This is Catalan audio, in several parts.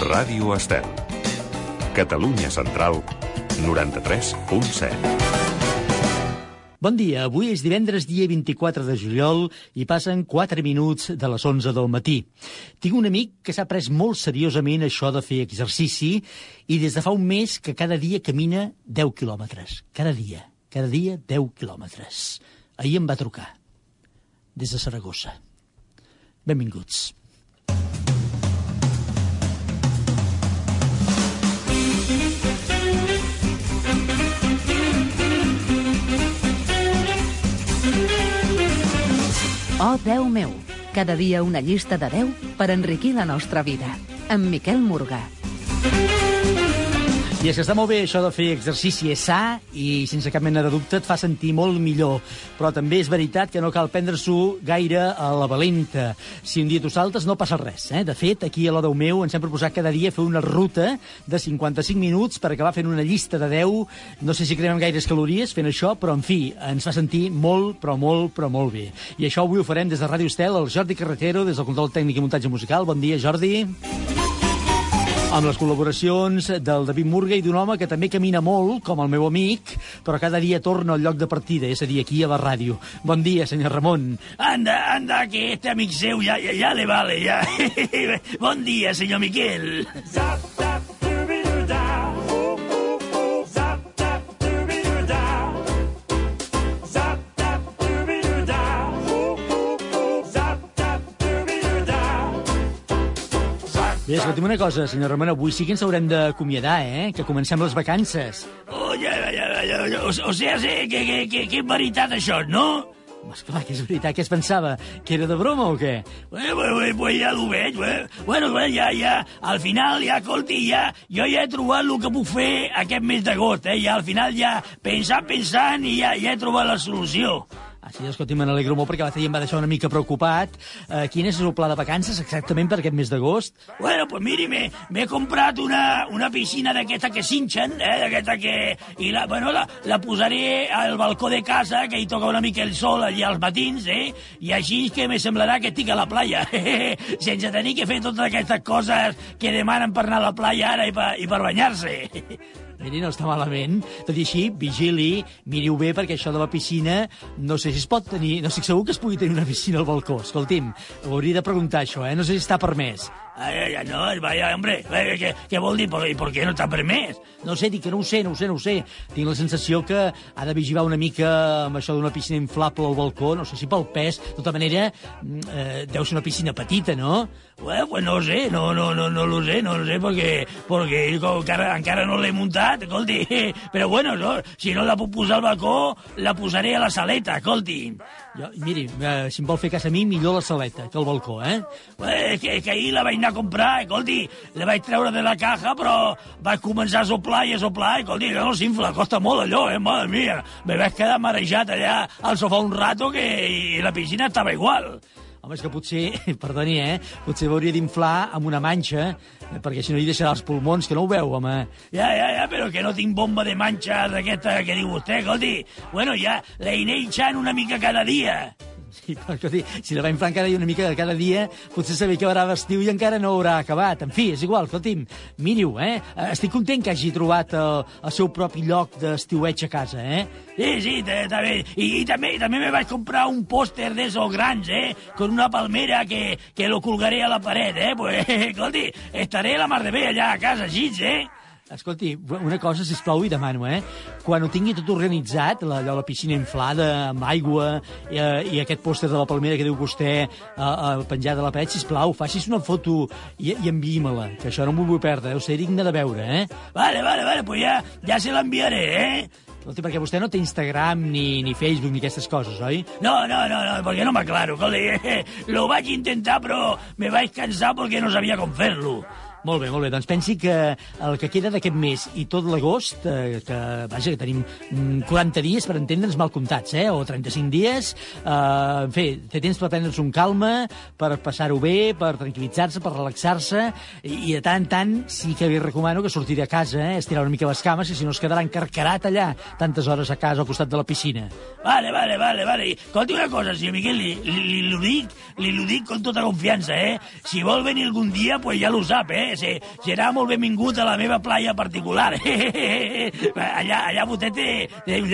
Ràdio Estel. Catalunya Central, 93.7. Bon dia, avui és divendres dia 24 de juliol i passen 4 minuts de les 11 del matí. Tinc un amic que s'ha pres molt seriosament això de fer exercici i des de fa un mes que cada dia camina 10 quilòmetres. Cada dia, cada dia 10 quilòmetres. Ahir em va trucar, des de Saragossa. Benvinguts. Oh, Déu meu! Cada dia una llista de 10 per enriquir la nostra vida. Amb Miquel Morgà. I és que està molt bé això de fer exercici, és sa i sense cap mena de dubte et fa sentir molt millor. Però també és veritat que no cal prendre-s'ho gaire a la valenta. Si un dia tu saltes no passa res. Eh? De fet, aquí a la Déu meu ens hem proposat cada dia fer una ruta de 55 minuts per acabar fent una llista de 10. No sé si cremem gaires calories fent això, però en fi, ens fa sentir molt, però molt, però molt bé. I això avui ho farem des de Ràdio Estel, el Jordi Carretero, des del control tècnic i muntatge musical. Bon dia, Jordi amb les col·laboracions del David Murga i d'un home que també camina molt, com el meu amic, però cada dia torna al lloc de partida, és a dir, aquí a la ràdio. Bon dia, senyor Ramon. Anda, anda, que este amic seu ja, ja, ja le vale, ja. bon dia, senyor Miquel. Zap, zap, Bé, escolti'm una cosa, senyor Ramon, avui sí que ens haurem d'acomiadar, eh? Que comencem les vacances. Oh, ja, ja, ja, ja, o, o sigui, sí, que, que, que, que veritat això, no? Esclar, que és veritat, què es pensava? Que era de broma o què? Bueno, bueno, pues ja ho veig, bueno, bueno, ja, ja, al final, ja, escolti, ja, jo ja he trobat el que puc fer aquest mes d'agost, eh? Ja, al final, ja, pensant, pensant, i ja, ja he trobat la solució. Sí, escolti, me n'alegro molt perquè l'altre dia em va deixar una mica preocupat. Uh, quin és el pla de vacances exactament per aquest mes d'agost? Bueno, pues miri, m'he comprat una, una piscina d'aquesta que s'inxen, eh, d'aquesta que... I la, bueno, la, la posaré al balcó de casa, que hi toca una mica el sol allà als matins, eh? I així que me semblarà que estic a la playa, sense tenir que fer totes aquestes coses que demanen per anar a la playa ara i per, i per banyar-se. Miri, no està malament. Tot i així, vigili, miri-ho bé, perquè això de la piscina, no sé si es pot tenir... No estic segur que es pugui tenir una piscina al balcó. Escolti'm, ho hauria de preguntar, això, eh? No sé si està permès. Ay, no, vaya, hombre, què, què vol dir? Per, per què no està permès? No sé, dic que no ho sé, no ho sé, no ho sé. Tinc la sensació que ha de vigilar una mica amb això d'una piscina inflable al balcó, no sé si pel pes, de tota manera, mm, eh, deu ser una piscina petita, no? Bueno, pues no sé, no, no, no, no lo sé, no lo sé, perquè, perquè encara, encara no l'he muntat, escolti. Però bueno, no, si no la puc posar al balcó, la posaré a la saleta, escolti. Jo, miri, eh, si em vol fer cas a mi, millor la saleta que el balcó, eh? eh que, que ahir la vaig anar a comprar, escolti, la vaig treure de la caja, però vaig començar a soplar i a soplar, escolti, no s'infla, costa molt allò, eh, madre mia. Me vaig quedar marejat allà al sofà un rato que i la piscina estava igual. Home, és que potser, perdoni, eh, potser hauria d'inflar amb una manxa, eh, perquè si no hi deixarà els pulmons, que no ho veu, home. Ja, ja, ja, però que no tinc bomba de manxa d'aquesta que diu vostè, escolti. Bueno, ja l'he ixant una mica cada dia. Sí, però escolti, si la inflant cada dia una mica cada dia, potser sabia que haurà d'estiu i encara no haurà acabat. En fi, és igual, escolti'm, miri-ho, eh? Estic content que hagi trobat el, el seu propi lloc d'estiueig a casa, eh? Sí, sí, també. I, i també, també me vaig comprar un pòster d'esos grans, eh? Con una palmera que, que lo colgaré a la paret, eh? Pues, escolti, estaré la mar de bé allà a casa, així, eh? Escolti, una cosa, si plau, i demano, eh? Quan ho tingui tot organitzat, la, la piscina inflada, amb aigua, i, eh, i aquest pòster de la palmera que diu vostè eh, eh, penjat a la paret, sisplau, facis una foto i, i enviï-me-la, que això no m'ho vull perdre, deu ser digne de veure, eh? Vale, vale, vale, pues ja, ja se l'enviaré, eh? Escolti, perquè vostè no té Instagram, ni, ni Facebook, ni aquestes coses, oi? No, no, no, no perquè no m'aclaro. Lo vaig intentar, però me vaig cansar perquè no sabia com fer-lo. Molt bé, molt bé. Doncs pensi que el que queda d'aquest mes i tot l'agost, eh, que vaja, que tenim 40 dies per entendre'ns mal comptats, eh, o 35 dies, eh, en fi, té temps per prendre's un calma, per passar-ho bé, per tranquil·litzar-se, per relaxar-se, i, i de tant en tant sí que li recomano que sortir de casa, eh, estirar una mica les cames, i si no es quedarà encarcarat allà tantes hores a casa al costat de la piscina. Vale, vale, vale, vale. Escolti una cosa, senyor Miquel, li, li, li, li, dic, li ho dic con tota confiança, eh? Si vol venir algun dia, pues ja lo sap, eh? Eh? Se, serà molt benvingut a la meva playa particular. allà, allà vostè té,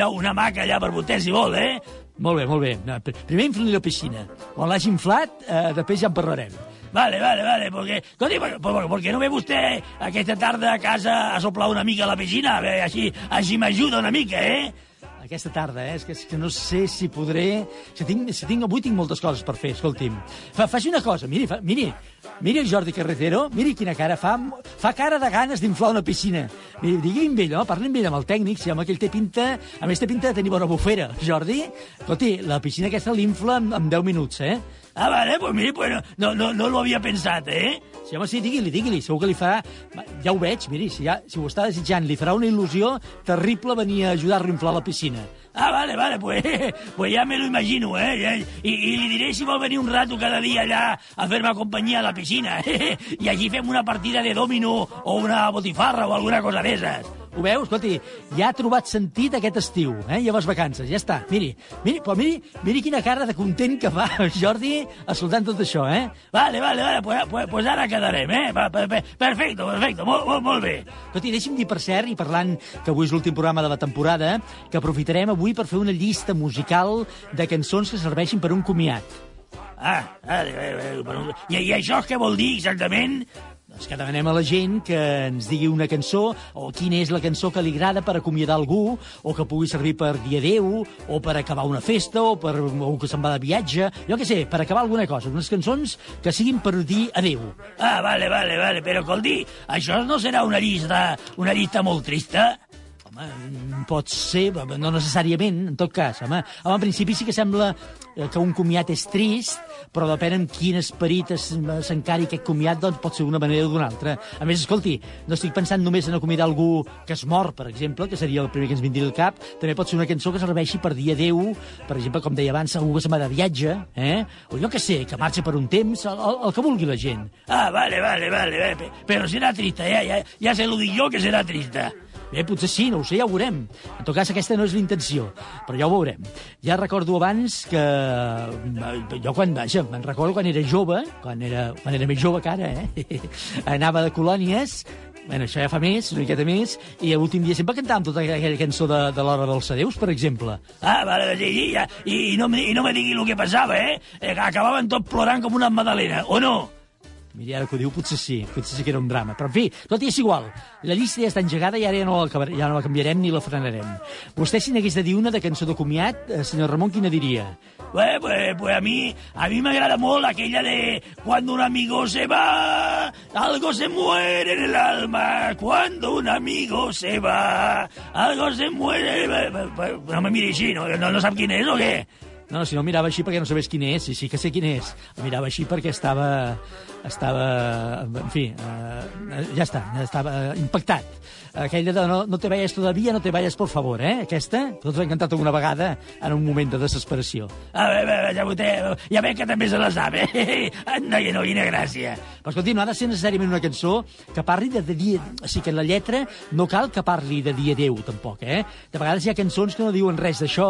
una maca allà per vostè, si vol, eh? Molt bé, molt bé. No, pr- primer infli la piscina. Quan l'hagi inflat, eh, després ja en parlarem. Vale, vale, vale, porque, escolti, por, por, ¿por qué no ve vostè aquesta tarda a casa a soplar una mica a la piscina? A veure, així, així m'ajuda una mica, eh? Aquesta tarda, eh? És que, és que no sé si podré... Si tinc, si tinc, avui tinc moltes coses per fer, escolti'm. Fa, faci una cosa, miri, fa, miri, miri el Jordi Carretero, miri quina cara fa, fa cara de ganes d'inflar una piscina. Miri, digui amb ell, no? Parli amb ell, amb el tècnic, si home, que ell té pinta... A més, té pinta de tenir bona bufera. Jordi, escolti, la piscina aquesta l'infla en, en 10 minuts, eh? Ah, vale, pues mire, pues no, no, no, no lo havia pensat, eh? Sí, home, sí, digui-li, digui-li. Segur que li farà... Ja ho veig, miri, si, ja, si ho està desitjant, li farà una il·lusió terrible venir a ajudar-lo a inflar la piscina. Ah, vale, vale, pues, pues ya me lo imagino, ¿eh? Y, y le diré si vol venir un rato cada día allá a fer-me companyia a la piscina. I allí fem una partida de domino o una botifarra o alguna cosa d'esas. Ho veu? Escolti, ja ha trobat sentit aquest estiu, eh? I a les vacances, ja està. Miri, miri, però miri, miri quina cara de content que fa Jordi escoltant tot això, eh? Vale, vale, vale, pues, pues, pues ara quedarem, eh? Perfecto, perfecto, molt, molt, molt bé. Escolti, deixi'm dir per cert, i parlant que avui és l'últim programa de la temporada, que aprofitarem avui per fer una llista musical de cançons que serveixin per un comiat. Ah, vale, vale, vale, però- I, I això què vol dir exactament? Doncs que demanem a la gent que ens digui una cançó o quina és la cançó que li agrada per acomiadar algú o que pugui servir per dir adeu o per acabar una festa o per o que se'n va de viatge, jo què sé, per acabar alguna cosa. Unes cançons que siguin per dir adeu. Ah, vale, vale, vale, però Coldi, això no serà una llista, una llista molt trista? Home, pot ser, no necessàriament, en tot cas. Home, home en principi sí que sembla eh, que un comiat és trist, però depèn amb quin esperit es- s'encari aquest comiat, doncs pot ser d'una manera o d'una altra. A més, escolti, no estic pensant només en acomiadar algú que es mor, per exemple, que seria el primer que ens vindria al cap, també pot ser una cançó que serveixi per dir adeu, per exemple, com deia abans, algú que se'n va de viatge, eh? o jo que sé, que marxa per un temps, el, el, el que vulgui la gent. Ah, vale, vale, vale, vale. pe- Però serà trista, ja, ja, ja se lo dic jo que serà trista. Bé, potser sí, no ho sé, ja ho veurem. En tot cas, aquesta no és l'intenció, però ja ho veurem. Ja recordo abans que... eh, Jo quan, vaja, me'n recordo quan era jove, quan era, quan era més jove que ara, eh? Anava de colònies, bueno, això ja fa més, una miqueta més, i l'últim dia sempre cantàvem tota aquella cançó de, de l'Hora dels Adeus, per exemple. Ah, vale, sí. I, i, no, I no me digui el que passava, eh? eh acabaven tot plorant com una magdalena, o no? Miri, ara que ho diu, potser sí, potser sí que era un drama. Però, en fi, tot i és igual. La llista ja està engegada i ara ja no, la, ja no la canviarem ni la frenarem. Vostè, si n'hagués de dir una de cançó de comiat, eh, senyor Ramon, quina diria? Pues, pues, pues a mí, a mí me agrada molt aquella de cuando un amigo se va, algo se muere en el alma. Cuando un amigo se va, algo se muere. No me miri així, no, no, no sap quin és o què? No, si no mirava així perquè no sabés quin és, sí, sí que sé quin és. Mirava així perquè estava... estava... En fi, eh, ja està, ja estava impactat. Aquella de no, no te vayas todavía, no te vayas por favor, eh? Aquesta, tots hem cantat alguna vegada en un moment de desesperació. A veure, ja, vostè, ja veig que també se la sap, eh? No, no, quina gràcia. Però escolti, no ha de ser necessàriament una cançó que parli de, de dir... O sigui, que la lletra no cal que parli de dir adeu, tampoc, eh? De vegades hi ha cançons que no diuen res d'això,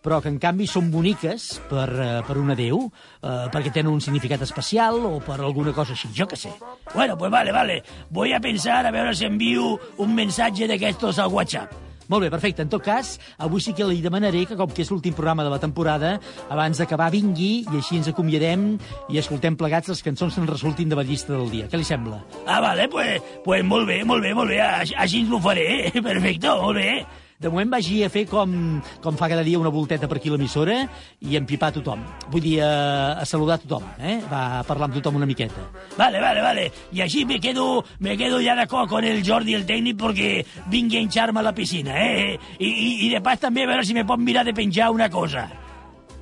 però que en canvi són boniques per, eh, per un adeu, eh, perquè tenen un significat especial o per alguna cosa així, jo que sé. Bueno, pues vale, vale. Voy a pensar a veure si envio un mensatge d'aquestos al WhatsApp. Molt bé, perfecte. En tot cas, avui sí que li demanaré que, com que és l'últim programa de la temporada, abans d'acabar vingui i així ens acomiadem i escoltem plegats les cançons que ens resultin de la llista del dia. Què li sembla? Ah, vale, pues, pues molt bé, molt bé, molt bé. Així, així ens ho faré. eh? Perfecte, molt bé. De moment vagi a fer com, com fa cada dia una volteta per aquí l'emissora i empipar tothom. Vull dir, a, a saludar tothom, eh? Va parlar amb tothom una miqueta. Vale, vale, vale. Y así me quedo, me quedo ya de acuerdo con el Jordi, el técnico, porque vingui a hincharme a la piscina, eh? I, i, i de pas també a veure si me pot mirar de penjar una cosa.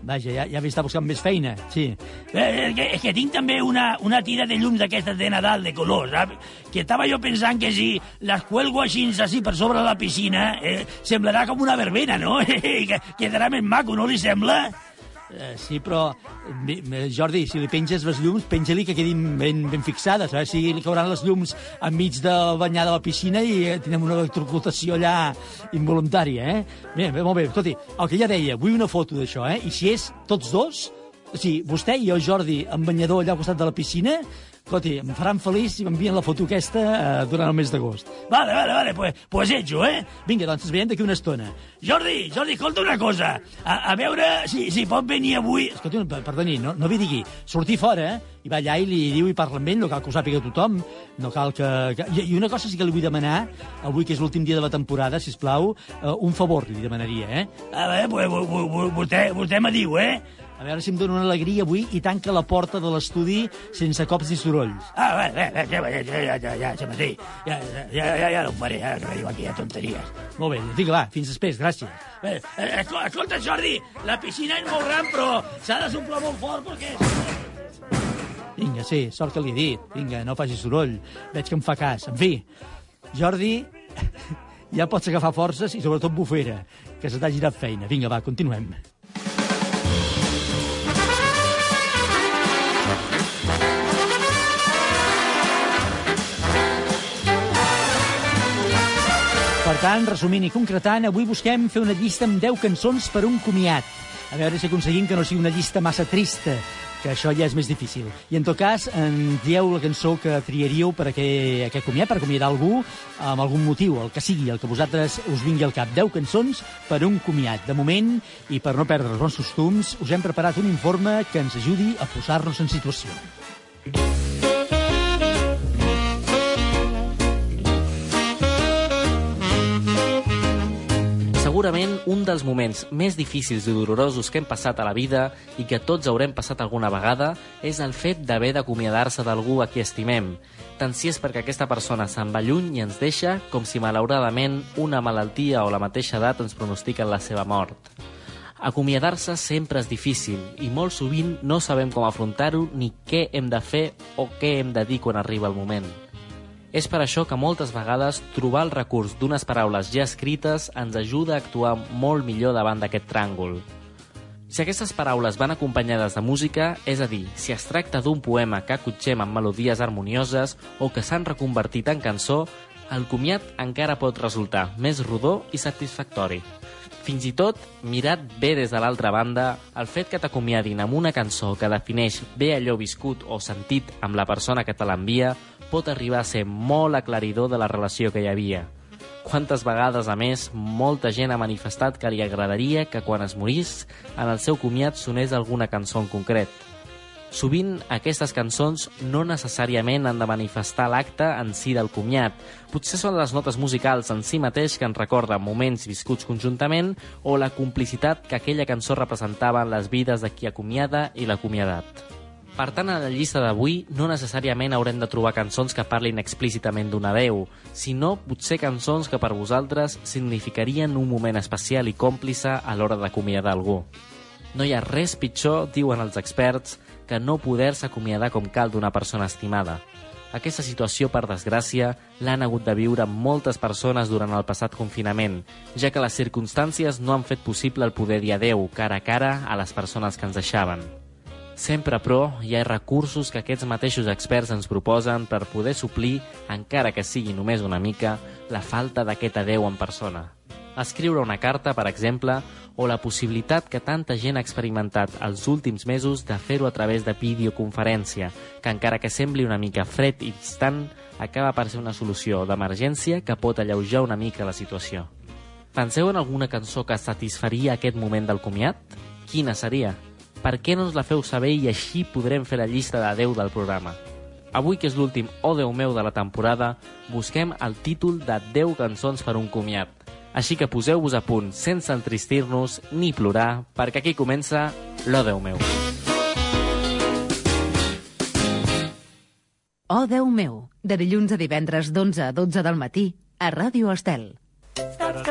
Vaja, ja, ja està buscant més feina, sí. Eh, és, que, és que tinc també una, una tira de llums d'aquestes de Nadal, de colors, saps? Que estava jo pensant que si les cuelgo així, així per sobre la piscina, eh, semblarà com una verbena, no? que quedarà més maco, no li sembla? Eh, sí, però, Jordi, si li penges les llums, penja-li que quedin ben, ben fixades, eh? si li cauran les llums enmig del banyar de la piscina i eh, tindrem una electrocutació allà involuntària, eh? Bé, bé, molt bé, escolti, el que ja deia, vull una foto d'això, eh? I si és tots dos, O sigui, vostè i jo, Jordi, amb banyador allà al costat de la piscina, escolti, em faran feliç si m'envien la foto aquesta eh, durant el mes d'agost. Vale, vale, vale, pues, pues hecho, eh? Vinga, doncs ens veiem d'aquí una estona. Jordi, Jordi, escolta una cosa. A, a veure si, si pot venir avui... Escolti, per- perdoni, no, no vi digui, sortir fora, eh? i va allà i li diu i parla amb ell, no cal que ho sàpiga tothom, no cal que... que... I una cosa sí que li vull demanar, avui que és l'últim dia de la temporada, si plau, uh, un favor li demanaria, eh? A veure, pues, vo- vo- vo- vostè, vostè me diu, eh? A veure si em dóna una alegria avui i tanca la porta de l'estudi sense cops ni sorolls. Ah, va, va, va, ja, ja, ja, ja, ja, ja, sí. ja, ja, ja, ja no ho faré, que veniu aquí a tonteries. Molt bé, vinga, va, fins després, gràcies. Eh, eh, esco- escolta, Jordi, la piscina és molt gran, però s'ha de soplar molt fort perquè... Vinga, sí, sort que li he dit. Vinga, no faci soroll. Veig que em fa cas. En fi, Jordi, ja pots agafar forces i sobretot bufera, que se t'ha girat feina. Vinga, va, continuem. Per tant, resumint i concretant, avui busquem fer una llista amb 10 cançons per un comiat. A veure si aconseguim que no sigui una llista massa trista, que això ja és més difícil. I en tot cas, en dieu la cançó que triaríeu per aquest, aquest comiat, per acomiadar algú amb algun motiu, el que sigui, el que vosaltres us vingui al cap. 10 cançons per un comiat. De moment, i per no perdre els bons costums, us hem preparat un informe que ens ajudi a posar-nos en situació. Segurament un dels moments més difícils i dolorosos que hem passat a la vida i que tots haurem passat alguna vegada és el fet d'haver d'acomiadar-se d'algú a qui estimem, tant si és perquè aquesta persona se'n va lluny i ens deixa, com si malauradament una malaltia o la mateixa edat ens pronostiquen la seva mort. Acomiadar-se sempre és difícil i molt sovint no sabem com afrontar-ho ni què hem de fer o què hem de dir quan arriba el moment. És per això que moltes vegades trobar el recurs d'unes paraules ja escrites ens ajuda a actuar molt millor davant d'aquest tràngol. Si aquestes paraules van acompanyades de música, és a dir, si es tracta d'un poema que acotxem amb melodies harmonioses o que s'han reconvertit en cançó, el comiat encara pot resultar més rodó i satisfactori. Fins i tot, mirat bé des de l'altra banda, el fet que t'acomiadin amb una cançó que defineix bé allò viscut o sentit amb la persona que te l'envia pot arribar a ser molt aclaridor de la relació que hi havia. Quantes vegades, a més, molta gent ha manifestat que li agradaria que quan es morís, en el seu comiat sonés alguna cançó en concret. Sovint, aquestes cançons no necessàriament han de manifestar l'acte en si del comiat. Potser són les notes musicals en si mateix que ens recorden moments viscuts conjuntament o la complicitat que aquella cançó representava en les vides de qui acomiada i l'acomiadat. Per tant, a la llista d'avui no necessàriament haurem de trobar cançons que parlin explícitament d'un adeu, sinó potser cançons que per vosaltres significarien un moment especial i còmplice a l'hora d'acomiadar algú. No hi ha res pitjor, diuen els experts, que no poder-se acomiadar com cal d'una persona estimada. Aquesta situació, per desgràcia, l'han hagut de viure moltes persones durant el passat confinament, ja que les circumstàncies no han fet possible el poder dir adeu cara a cara a les persones que ens deixaven. Sempre, però, hi ha recursos que aquests mateixos experts ens proposen per poder suplir, encara que sigui només una mica, la falta d'aquest adeu en persona. Escriure una carta, per exemple, o la possibilitat que tanta gent ha experimentat els últims mesos de fer-ho a través de videoconferència, que encara que sembli una mica fred i distant, acaba per ser una solució d'emergència que pot alleujar una mica la situació. Penseu en alguna cançó que satisfaria aquest moment del comiat? Quina seria? Per què no ens la feu saber i així podrem fer la llista d'adeu del programa? Avui, que és l'últim Oh Déu meu de la temporada, busquem el títol de 10 cançons per un comiat. Així que poseu-vos a punt sense entristir-nos ni plorar, perquè aquí comença l'O Déu meu. Oh, Déu meu, de dilluns a divendres d'11 a 12 del matí a Ràdio Estel. Molt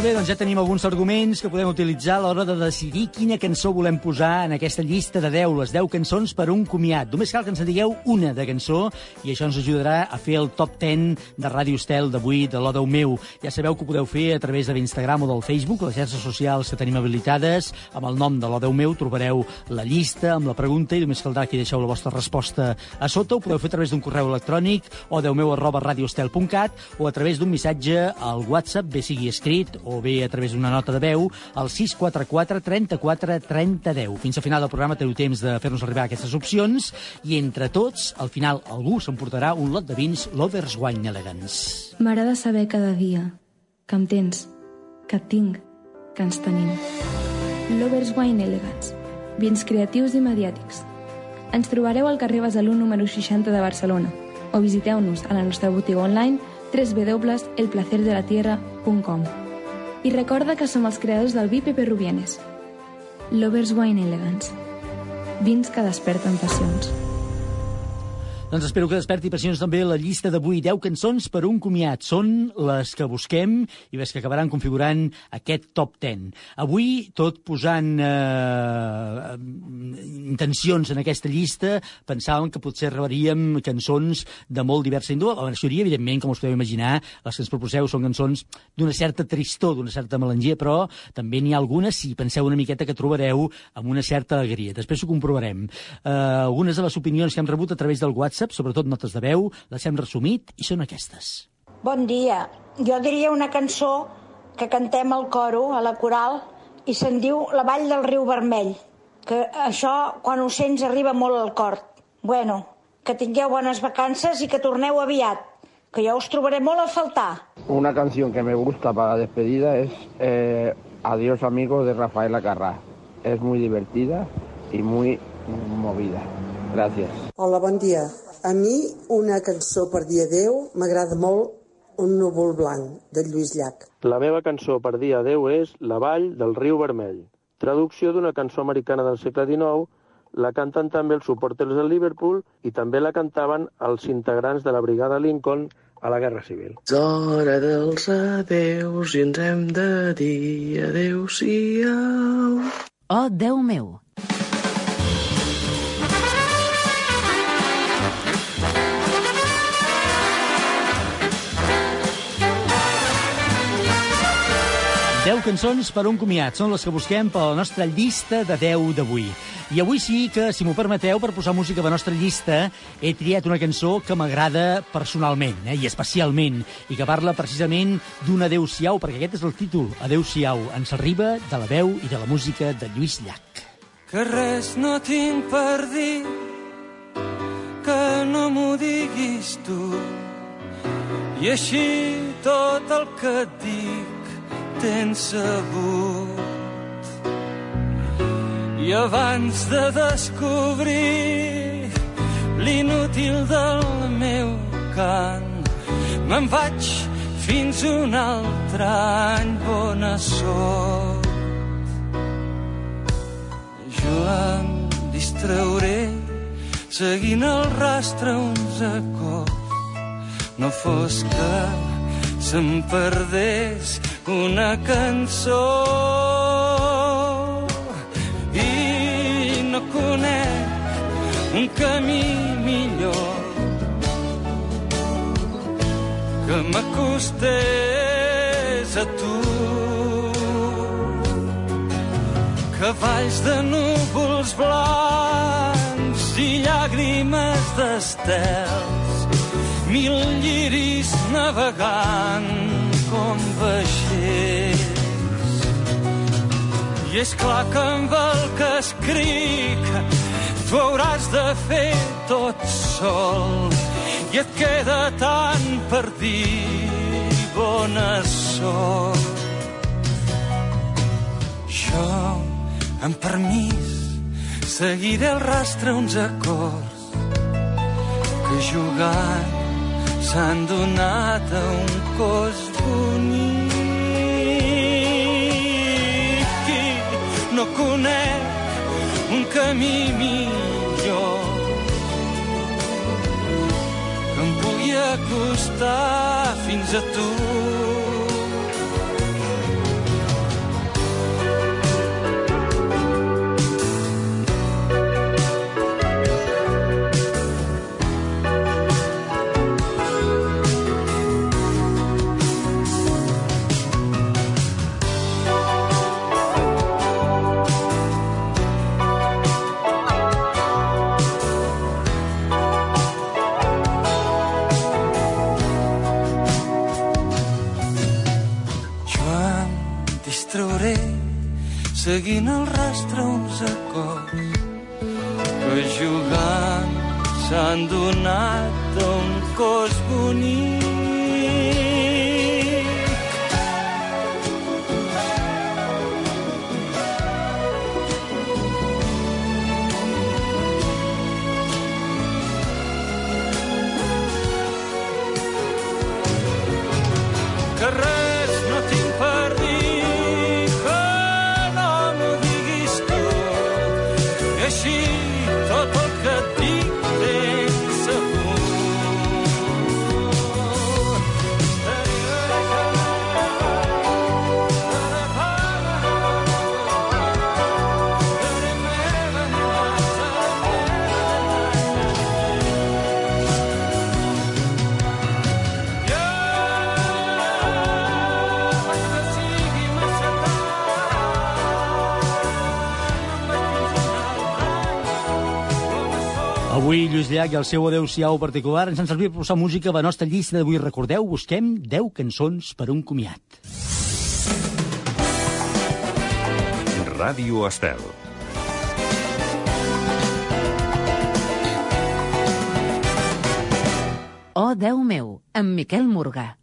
Molt bé, doncs ja tenim alguns arguments que podem utilitzar a l'hora de decidir quina cançó volem posar en aquesta llista de 10, les 10 cançons per un comiat. Només cal que ens en digueu una de cançó i això ens ajudarà a fer el top 10 de Ràdio Estel d'avui de l'Odeu meu. Ja sabeu que ho podeu fer a través de l'Instagram o del Facebook, les xarxes socials que tenim habilitades. Amb el nom de l'Odeu meu trobareu la llista amb la pregunta i només caldrà que deixeu la vostra resposta a sota. Ho podeu fer a través d'un correu electrònic odeumeu arroba radioestel.cat o a través d'un missatge al WhatsApp, bé sigui escrit o bé a través d'una nota de veu al 644 34 30 10. Fins al final del programa teniu temps de fer-nos arribar aquestes opcions i entre tots, al final, algú s'emportarà un lot de vins Lovers Wine Elegance. M'agrada saber cada dia que em tens, que et tinc, que ens tenim. Lovers Wine Elegance. Vins creatius i mediàtics. Ens trobareu al carrer Besalú número 60 de Barcelona o visiteu-nos a la nostra botiga online www.elplacerdelatierra.com i recorda que som els creadors del vi Pepe Rubienes. Lovers Wine Elegance. Vins que desperten passions. Doncs espero que desperti passions també la llista d'avui. 10 cançons per un comiat. Són les que busquem i les que acabaran configurant aquest top 10. Avui, tot posant eh, intencions en aquesta llista, pensàvem que potser rebríem cançons de molt diversa índole. La majoria, evidentment, com us podeu imaginar, les que ens proposeu són cançons d'una certa tristor, d'una certa melangia, però també n'hi ha algunes, si penseu una miqueta, que trobareu amb una certa alegria. Després ho comprovarem. Eh, algunes de les opinions que hem rebut a través del WhatsApp WhatsApp, sobretot notes de veu, les hem resumit i són aquestes. Bon dia. Jo diria una cançó que cantem al coro, a la coral, i se'n diu La vall del riu vermell, que això, quan ho sents, arriba molt al cor. Bueno, que tingueu bones vacances i que torneu aviat, que jo us trobaré molt a faltar. Una canción que me gusta para la despedida es eh, Adiós amigo de Rafaela Carrà. Es muy divertida y muy movida. Gracias. Hola, bon dia. A mi una cançó per dia 10 m'agrada molt Un núvol blanc, de Lluís Llach. La meva cançó per dia 10 és La vall del riu vermell. Traducció d'una cançó americana del segle XIX, la canten també els suporters del Liverpool i també la cantaven els integrants de la brigada Lincoln a la Guerra Civil. És hora dels adeus i ens hem de dir adeu-siau. Oh, Déu meu! Deu cançons per un comiat. Són les que busquem per la nostra llista de 10 d'avui. I avui sí que, si m'ho permeteu, per posar música a la nostra llista, he triat una cançó que m'agrada personalment, eh, i especialment, i que parla precisament d'un adeu-siau, perquè aquest és el títol, Adeu-siau. Ens arriba de la veu i de la música de Lluís Llach. Que res no tinc per dir, que no m'ho diguis tu, i així tot el que et dic tens sabut. I abans de descobrir l'inútil del meu cant, me'n vaig fins un altre any bona sort. Jo em distrauré seguint el rastre uns acords, no fos que se'm perdés una cançó. I no conec un camí millor que m'acostés a tu. Cavalls de núvols blancs i llàgrimes d'estels mil lliris navegant com vaixells. I és clar que amb el que escric tu hauràs de fer tot sol i et queda tant per dir bona sort. Jo, amb permís, seguiré el rastre uns acords que jugant s'han donat a un cos bonic i no conec un camí millor que em pugui acostar fins a tu seguint el rastre uns acords que jugant s'han donat a un cos bonic. Lluís Llach i el seu adeu-siau particular ens han servit per posar música a la nostra llista d'avui. Recordeu, busquem 10 cançons per un comiat. Ràdio Estel. Oh, Déu meu, amb Miquel Morgà.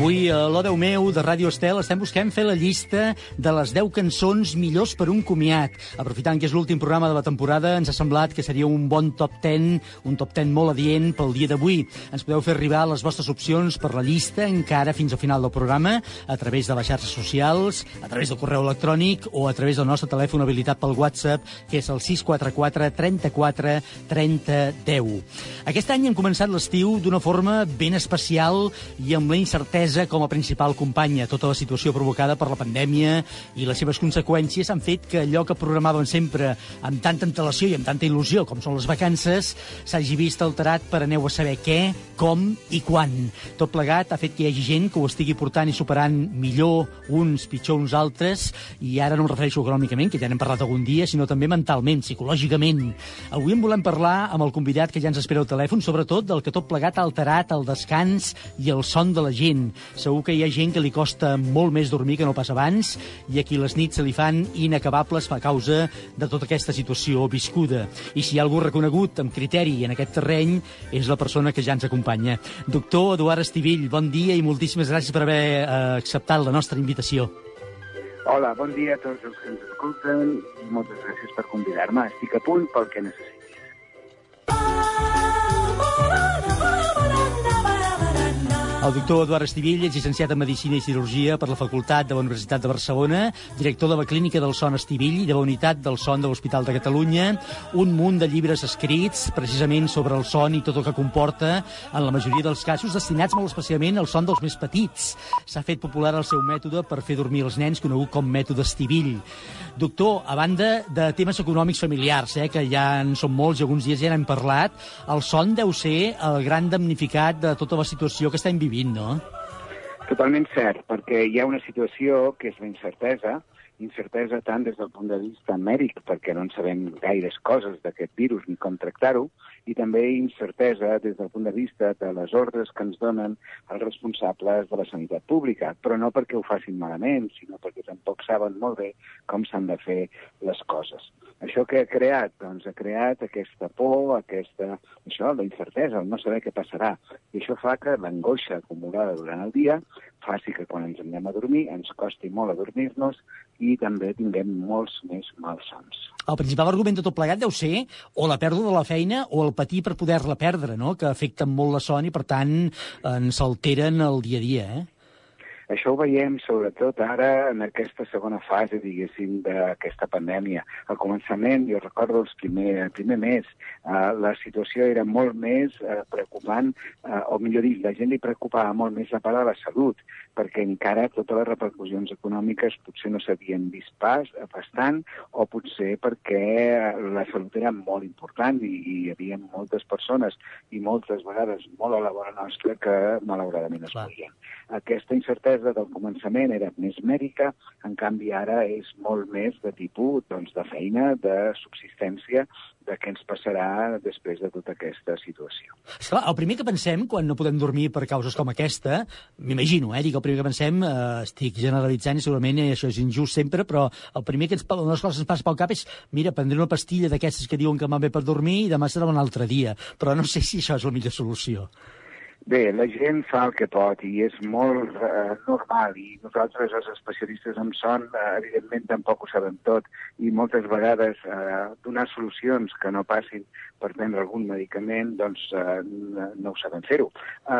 Avui a l'Odeu meu de Ràdio Estel estem buscant fer la llista de les 10 cançons millors per un comiat. Aprofitant que és l'últim programa de la temporada, ens ha semblat que seria un bon top 10, un top 10 molt adient pel dia d'avui. Ens podeu fer arribar les vostres opcions per la llista encara fins al final del programa, a través de les xarxes socials, a través del correu electrònic o a través del nostre telèfon habilitat pel WhatsApp, que és el 644 34 30 10. Aquest any hem començat l'estiu d'una forma ben especial i amb la incertesa com a principal companya. Tota la situació provocada per la pandèmia i les seves conseqüències han fet que allò que programàvem sempre amb tanta antelació i amb tanta il·lusió, com són les vacances, s'hagi vist alterat per aneu a saber què, com i quan. Tot plegat ha fet que hi hagi gent que ho estigui portant i superant millor uns, pitjor uns altres, i ara no em refereixo econòmicament, que ja n'hem parlat algun dia, sinó també mentalment, psicològicament. Avui en volem parlar amb el convidat que ja ens espera al telèfon, sobretot del que tot plegat ha alterat el descans i el son de la gent. Segur que hi ha gent que li costa molt més dormir que no pas abans i a qui les nits se li fan inacabables a causa de tota aquesta situació viscuda. I si hi ha algú reconegut amb criteri en aquest terreny és la persona que ja ens acompanya. Doctor Eduard Estivill, bon dia i moltíssimes gràcies per haver eh, acceptat la nostra invitació. Hola, bon dia a tots els que ens escolten i moltes gràcies per convidar-me. Estic a punt pel que necessitis. El doctor Eduard Estivill és llicenciat en Medicina i Cirurgia per la Facultat de la Universitat de Barcelona, director de la Clínica del Son Estivill i de la Unitat del Son de l'Hospital de Catalunya, un munt de llibres escrits precisament sobre el son i tot el que comporta, en la majoria dels casos destinats molt especialment al son dels més petits. S'ha fet popular el seu mètode per fer dormir els nens, conegut com mètode Estivill. Doctor, a banda de temes econòmics familiars, eh, que ja en són molts i alguns dies ja n'hem parlat, el son deu ser el gran damnificat de tota la situació que estem vivint, no? Totalment cert, perquè hi ha una situació que és l'incertesa, incertesa tant des del punt de vista mèdic, perquè no en sabem gaires coses d'aquest virus ni com tractar-ho, i també incertesa des del punt de vista de les ordres que ens donen els responsables de la sanitat pública, però no perquè ho facin malament, sinó perquè tampoc saben molt bé com s'han de fer les coses. Això que ha creat? Doncs ha creat aquesta por, aquesta, això, la incertesa, el no saber què passarà. I això fa que l'angoixa acumulada durant el dia faci que quan ens anem a dormir ens costi molt adormir-nos i també tinguem molts més malsons. El principal argument de tot plegat deu ser o la pèrdua de la feina o el patir per poder-la perdre, no? que afecten molt la son i, per tant, ens alteren el dia a dia. Eh? Això ho veiem sobretot ara en aquesta segona fase, diguéssim, d'aquesta pandèmia. Al començament, jo recordo els primer, el primer mes, eh, la situació era molt més eh, preocupant, eh, o millor dit, la gent li preocupava molt més la part de la salut, perquè encara totes les repercussions econòmiques potser no s'havien vist pas, bastant, o potser perquè la salut era molt important i, i hi havia moltes persones i moltes vegades molt a la vora nostra que malauradament es morien. Aquesta incertesa incertesa del començament era més mèdica, en canvi ara és molt més de tipus doncs, de feina, de subsistència, de què ens passarà després de tota aquesta situació. Esclar, el primer que pensem quan no podem dormir per causes com aquesta, m'imagino, eh, dic, el primer que pensem, eh, estic generalitzant i segurament això és injust sempre, però el primer que ens, una de les coses que ens passa pel cap és, mira, prendré una pastilla d'aquestes que diuen que m'ha bé per dormir i demà serà un altre dia. Però no sé si això és la millor solució. Bé, la gent fa el que pot i és molt eh, normal i nosaltres, els especialistes en son, eh, evidentment tampoc ho sabem tot i moltes vegades eh, donar solucions que no passin per prendre algun medicament, doncs eh, no ho sabem fer-ho.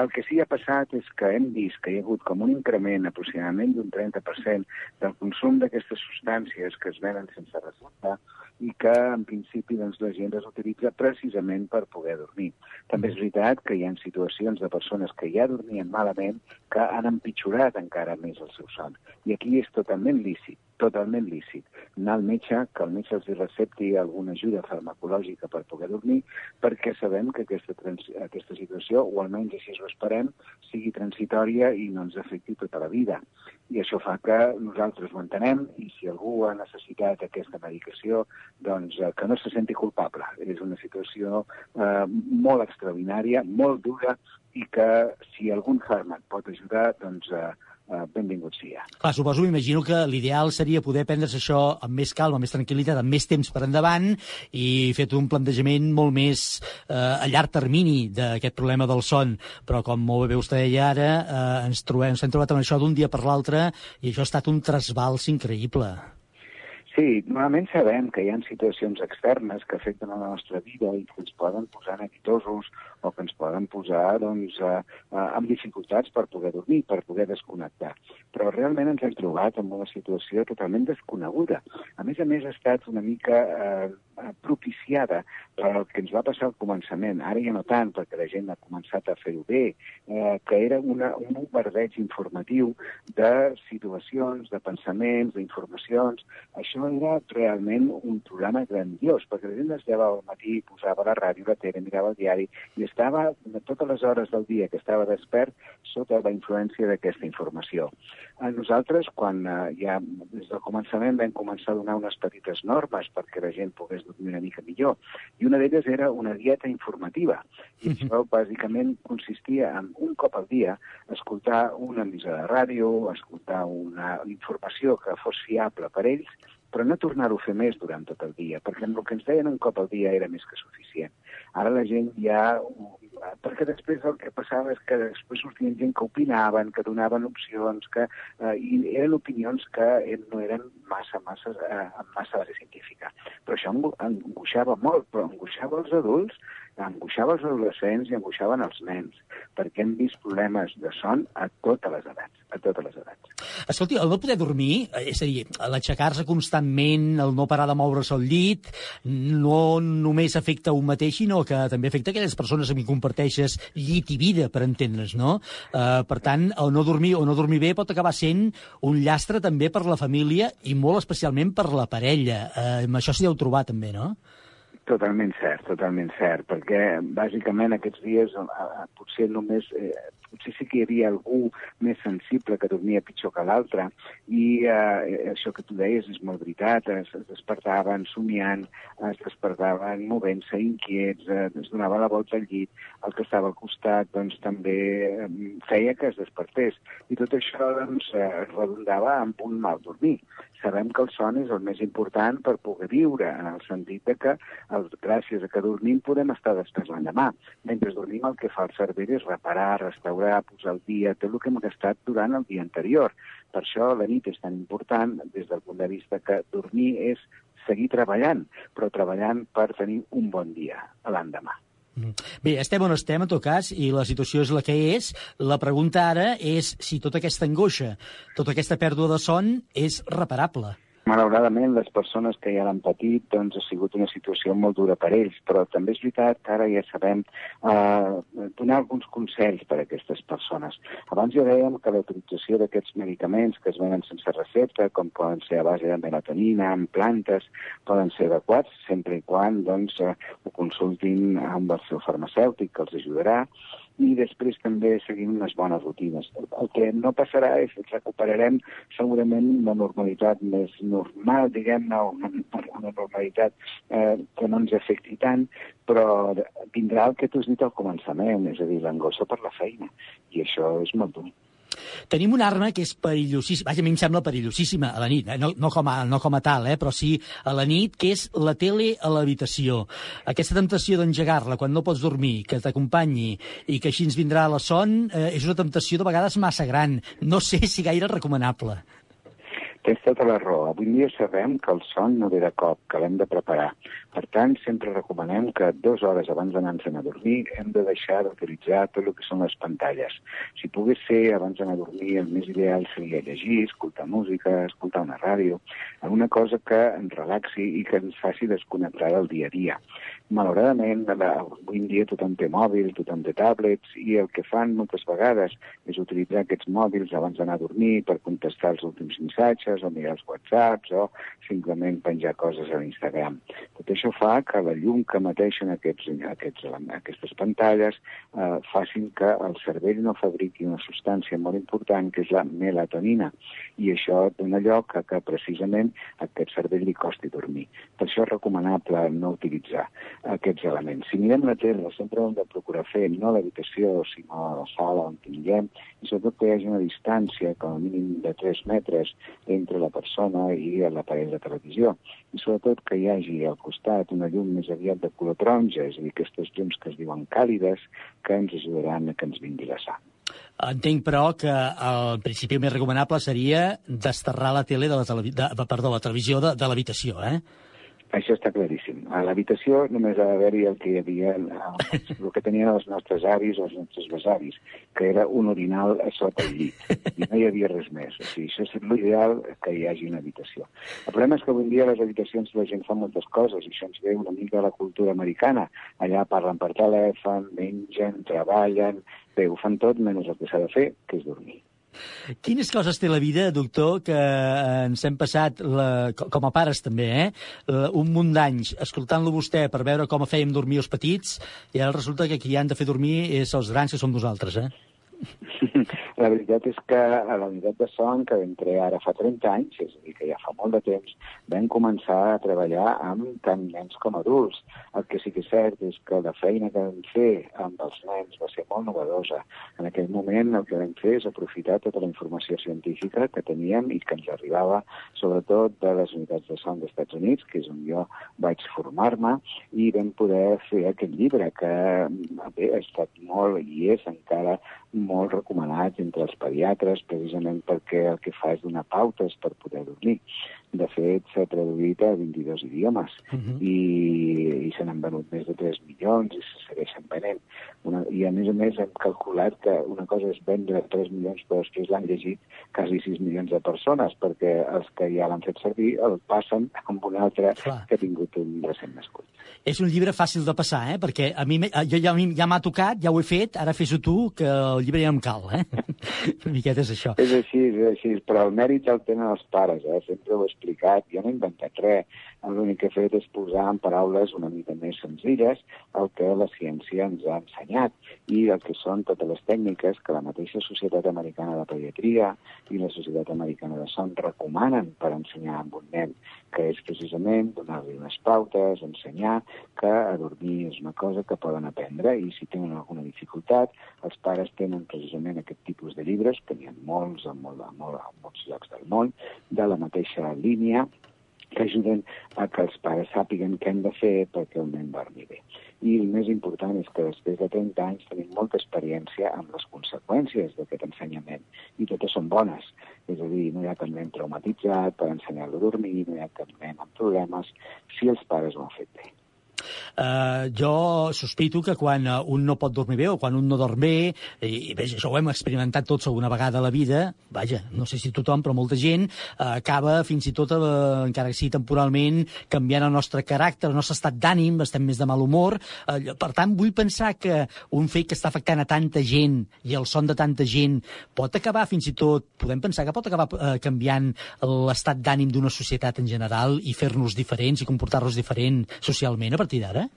El que sí que ha passat és que hem vist que hi ha hagut com un increment aproximadament d'un 30% del consum d'aquestes substàncies que es venen sense recepta i que en principi doncs, la gent les utilitza precisament per poder dormir. També és veritat que hi ha situacions de persones que ja dormien malament que han empitjorat encara més el seu son. I aquí és totalment lícit, totalment lícit. Anar al metge, que el metge els recepti alguna ajuda farmacològica per poder dormir, perquè sabem que aquesta, aquesta situació, o almenys així ho esperem, sigui transitòria i no ens afecti tota la vida. I això fa que nosaltres ho entenem i si algú ha necessitat aquesta medicació, doncs eh, que no se senti culpable. És una situació eh, molt extraordinària, molt dura, i que si algun fàrmac pot ajudar, doncs eh, eh, benvingut sia. Clar, suposo, m'imagino que l'ideal seria poder prendre's això amb més calma, amb més tranquil·litat, amb més temps per endavant i fer un plantejament molt més eh, a llarg termini d'aquest problema del son. Però, com molt bé vostè deia ara, eh, ens, trobem, ens hem trobat amb això d'un dia per l'altre i això ha estat un trasbals increïble. Sí, normalment sabem que hi ha situacions externes que afecten a la nostra vida i que ens poden posar neguitosos o que ens poden posar doncs, eh, eh, amb dificultats per poder dormir, per poder desconnectar. Però realment ens hem trobat en una situació totalment desconeguda. A més a més, ha estat una mica eh, propiciada per el que ens va passar al començament. Ara ja no tant, perquè la gent ha començat a fer-ho bé, eh, que era una, un bombardeig informatiu de situacions, de pensaments, d'informacions. Això era realment un programa grandiós, perquè la gent es llevava al matí, posava la ràdio, la tele, mirava el diari, i estava totes les hores del dia que estava despert sota la influència d'aquesta informació. A nosaltres, quan eh, ja des del començament vam començar a donar unes petites normes perquè la gent pogués dormir una mica millor, i una d'elles era una dieta informativa. I això bàsicament consistia en un cop al dia escoltar una emissora de ràdio, escoltar una informació que fos fiable per ells, però no tornar-ho a fer més durant tot el dia, perquè el que ens deien un cop al dia era més que suficient. Ara la gent ja... Perquè després el que passava és que després sortien gent que opinaven, que donaven opcions, que eh, i eren opinions que no eren massa, massa, eh, amb massa base científica. Però això angoixava molt, però angoixava els adults, angoixava els adolescents i angoixaven els nens, perquè hem vist problemes de son a totes les edats, a totes les edats. Escolti, el no poder dormir, eh, és a dir, l'aixecar-se constantment, el no parar de moure's al llit, no només afecta un mateix, sinó que també afecta aquelles persones amb qui comparteixes llit i vida, per entendre's, no? Uh, per tant, el no dormir o no dormir bé pot acabar sent un llastre també per la família i molt especialment per la parella. Uh, amb això s'hi deu trobar també, no? Totalment cert, totalment cert, perquè bàsicament aquests dies eh, potser només eh, potser sí que hi havia algú més sensible que dormia pitjor que l'altre i eh, això que tu deies és molt veritat, es, es despertaven somiant, es despertaven movent-se inquiets, eh, es donava la volta al llit, el que estava al costat doncs també eh, feia que es despertés i tot això doncs eh, redundava en un mal dormir. Sabem que el son és el més important per poder viure, en el sentit de que el, gràcies a que dormim podem estar després l'endemà. Mentre dormim el que fa el cervell és reparar, restaurar, posar al dia tot el que hem gastat durant el dia anterior. Per això la nit és tan important des del punt de vista que dormir és seguir treballant, però treballant per tenir un bon dia l'endemà. Bé, estem on estem, en tot cas, i la situació és la que és. La pregunta ara és si tota aquesta angoixa, tota aquesta pèrdua de son és reparable. Malauradament, les persones que ja l'han patit doncs, ha sigut una situació molt dura per ells, però també és veritat que ara ja sabem eh, donar alguns consells per a aquestes persones. Abans ja dèiem que la utilització d'aquests medicaments que es venen sense recepta, com poden ser a base de melatonina, en plantes, poden ser adequats, sempre i quan doncs, eh, ho consultin amb el seu farmacèutic, que els ajudarà, i després també seguim unes bones rutines. El que no passarà és que recuperarem segurament una normalitat més normal, diguem-ne, una, normalitat eh, que no ens afecti tant, però vindrà el que tu has dit al començament, és a dir, l'angoixa per la feina, i això és molt dur. Tenim una arma que és perillosíssima, vaja, a mi em sembla perillosíssima a la nit, eh? no, no, com a, no com a tal, eh? però sí a la nit, que és la tele a l'habitació. Aquesta temptació d'engegar-la quan no pots dormir, que t'acompanyi i que així ens vindrà la son, eh, és una temptació de vegades massa gran. No sé si gaire recomanable. Tens tota la raó. Avui dia sabem que el son no ve de cop, que l'hem de preparar. Per tant, sempre recomanem que dues hores abans d'anar-se'n a dormir hem de deixar d'utilitzar tot el que són les pantalles. Si pogués ser abans d'anar a dormir, el més ideal seria llegir, escoltar música, escoltar una ràdio, alguna cosa que ens relaxi i que ens faci desconnectar del dia a dia. Malauradament, avui en dia tothom té mòbil, tothom té tablets, i el que fan moltes vegades és utilitzar aquests mòbils abans d'anar a dormir per contestar els últims missatges, o mirar els whatsapps, o simplement penjar coses a l'Instagram. Tot això fa que la llum que emeteixen aquests, aquests, aquestes pantalles eh, facin que el cervell no fabriqui una substància molt important, que és la melatonina, i això dona lloc a que precisament aquest cervell li costi dormir. Per això és recomanable no utilitzar aquests elements. Si mirem la tele, sempre hem de procurar fer, no l'habitació, sinó la sala on tinguem, i sobretot que hi hagi una distància, com a mínim de 3 metres, entre la persona i l'aparell de televisió. I sobretot que hi hagi al costat una llum més aviat de color taronja, és a dir, aquestes llums que es diuen càlides, que ens ajudaran a que ens vingui la sang. Entenc, però, que el principi més recomanable seria desterrar la tele de la, televi de, perdó, la televisió de, de l'habitació, eh? Això està claríssim. A l'habitació només ha d'haver-hi el que hi havia, el que tenien els nostres avis o els nostres besavis, que era un orinal a sota el llit, i no hi havia res més. O sigui, això és l'ideal que hi hagi una habitació. El problema és que avui dia les habitacions la gent fa moltes coses, i això ens ve una mica de la cultura americana. Allà parlen per telèfon, mengen, treballen, bé, ho fan tot menys el que s'ha de fer, que és dormir. Quines coses té la vida, doctor, que ens hem passat, la, com a pares també, eh? un munt d'anys escoltant-lo vostè per veure com fèiem dormir els petits, i ara resulta que qui han de fer dormir és els grans, que som nosaltres, eh? La veritat és que a la unitat de son que vam crear ara fa 30 anys, és a dir, que ja fa molt de temps, vam començar a treballar amb tant nens com adults. El que sí que és cert és que la feina que vam fer amb els nens va ser molt novedosa. En aquell moment el que vam fer és aprofitar tota la informació científica que teníem i que ens arribava sobretot de les unitats de son dels Estats Units, que és on jo vaig formar-me, i vam poder fer aquest llibre que bé, ha estat molt i és encara molt recomanat entre els pediatres, precisament perquè el que fa és donar pautes per poder dormir. De fet, s'ha traduït a 22 idiomes uh -huh. i, i se n'han venut més de 3 milions i se segueixen venent. Una, I, a més a més, hem calculat que una cosa és vendre 3 milions, però després l'han llegit quasi 6 milions de persones, perquè els que ja l'han fet servir el passen amb un altre Clar. que ha tingut un recent nascut. És un llibre fàcil de passar, eh? perquè a mi, jo ja, ja m'ha tocat, ja ho he fet, ara fes-ho tu, que el llibre ja em cal. Eh? una miqueta és això. És així, és així, però el mèrit el tenen els pares, eh? sempre ho he explicat, jo no he inventat res, l'únic que he fet és posar en paraules una mica més senzilles el que la ciència ens ha ensenyat i el que són totes les tècniques que la mateixa Societat Americana de Pediatria i la Societat Americana de Son recomanen per ensenyar a un nen, que és precisament donar-li unes pautes, ensenyar que dormir és una cosa que poden aprendre i si tenen alguna dificultat, els pares tenen precisament aquest tipus de llibres, que n'hi ha molts a, molt, a, molt, a molts llocs del món, de la mateixa línia, que ajuden a que els pares sàpiguen què han de fer perquè el nen dormi bé. I el més important és que després de 30 anys tenim molta experiència amb les conseqüències d'aquest ensenyament i totes són bones. És a dir, no hi ha cap nen traumatitzat per ensenyar-lo a dormir, no hi ha cap nen amb problemes si els pares ho han fet bé. Uh, jo sospito que quan uh, un no pot dormir bé o quan un no dorm bé, i, i bé, això ho hem experimentat tots alguna vegada a la vida, vaja, no sé si tothom, però molta gent, uh, acaba fins i tot, uh, encara que sigui temporalment, canviant el nostre caràcter, el nostre estat d'ànim, estem més de mal humor. Uh, per tant, vull pensar que un fet que està afectant a tanta gent i el son de tanta gent pot acabar fins i tot, podem pensar que pot acabar uh, canviant l'estat d'ànim d'una societat en general i fer-nos diferents i comportar-nos diferent socialment a partir d'ara?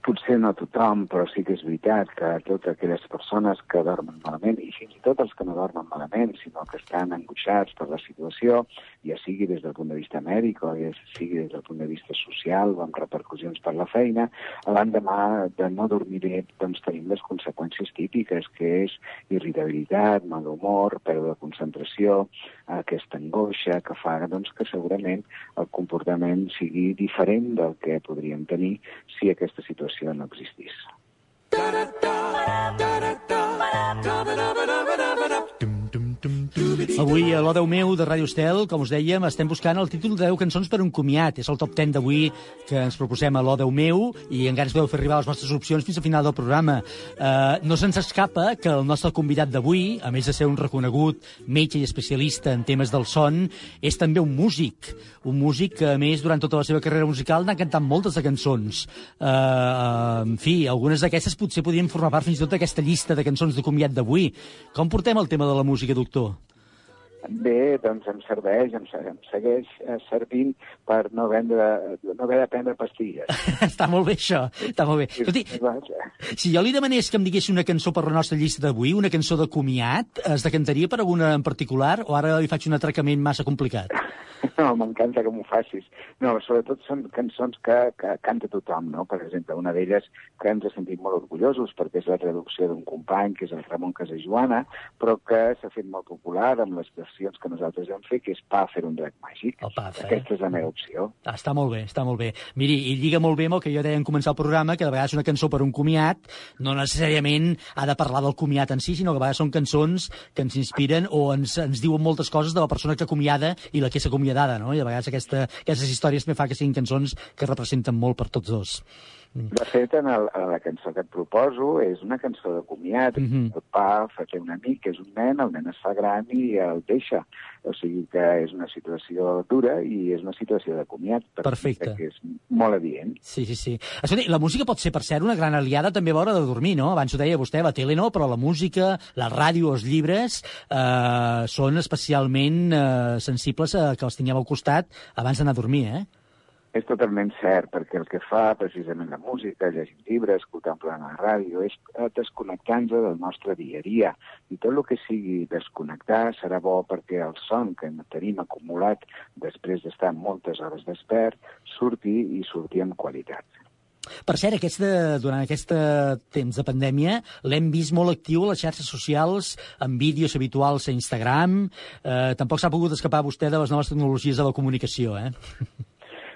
potser no tothom, però sí que és veritat que totes aquelles persones que dormen malament, i fins i tot els que no dormen malament, sinó que estan angoixats per la situació, ja sigui des del punt de vista mèdic o ja sigui des del punt de vista social o amb repercussions per la feina, l'endemà de no dormir bé doncs tenim les conseqüències típiques, que és irritabilitat, mal humor, pèrdua de concentració, aquesta angoixa que fa doncs, que segurament el comportament sigui diferent del que podríem tenir si aquesta situació no existís. Avui a l'Odeu meu de Ràdio Estel, com us dèiem, estem buscant el títol de 10 cançons per un comiat. És el top 10 d'avui que ens proposem a l'Odeu meu i encara ens podeu fer arribar les vostres opcions fins al final del programa. Uh, no se'ns escapa que el nostre convidat d'avui, a més de ser un reconegut metge i especialista en temes del son, és també un músic. Un músic que, a més, durant tota la seva carrera musical n'ha cantat moltes de cançons. Uh, en fi, algunes d'aquestes potser podrien formar part fins i tot d'aquesta llista de cançons de comiat d'avui. Com portem el tema de la música, doctor? Bé, doncs em serveix, em, em segueix eh, servint per no, vendre, no haver de prendre pastilles. està molt bé, això. Està molt bé. Escolti, si jo li demanés que em digués una cançó per la nostra llista d'avui, una cançó de comiat, es decantaria per alguna en particular o ara li faig un atracament massa complicat? No, m'encanta que m'ho facis. No, sobretot són cançons que, que canta tothom, no? Per exemple, una d'elles que ens ha sentit molt orgullosos perquè és la traducció d'un company, que és el Ramon Casajoana, però que s'ha fet molt popular amb les versions que nosaltres hem fet, que és Pa fer un drac màgic. El Paf, eh? Aquesta és la meva opció. Ah, està molt bé, està molt bé. Miri, i lliga molt bé amb el que jo deia en començar el programa, que de vegades una cançó per un comiat no necessàriament ha de parlar del comiat en si, sinó que a vegades són cançons que ens inspiren o ens, ens diuen moltes coses de la persona que acomiada i la que és acomiadada, no? I a vegades aquesta, aquestes històries me fa que siguin cançons que representen molt per tots dos. De fet, en, el, la cançó que et proposo és una cançó de comiat. Mm -hmm. El pa fa té un amic, que és un nen, el nen es fa gran i el deixa. O sigui que és una situació dura i és una situació de comiat. Perfecte. Que és molt adient. Sí, sí, sí. Escolti, la música pot ser, per cert, una gran aliada també a l'hora de dormir, no? Abans ho deia vostè, la tele no, però la música, la ràdio, els llibres eh, són especialment eh, sensibles a que els tinguem al costat abans d'anar a dormir, eh? És totalment cert, perquè el que fa precisament la música, llegir llibres, escoltar en la ràdio, és desconnectar-nos del nostre dia a dia. I tot el que sigui desconnectar serà bo perquè el son que tenim acumulat després d'estar moltes hores despert surti i surti amb qualitat. Per cert, aquest de, durant aquest temps de pandèmia l'hem vist molt actiu a les xarxes socials, amb vídeos habituals a Instagram. Eh, tampoc s'ha pogut escapar vostè de les noves tecnologies de la comunicació, eh?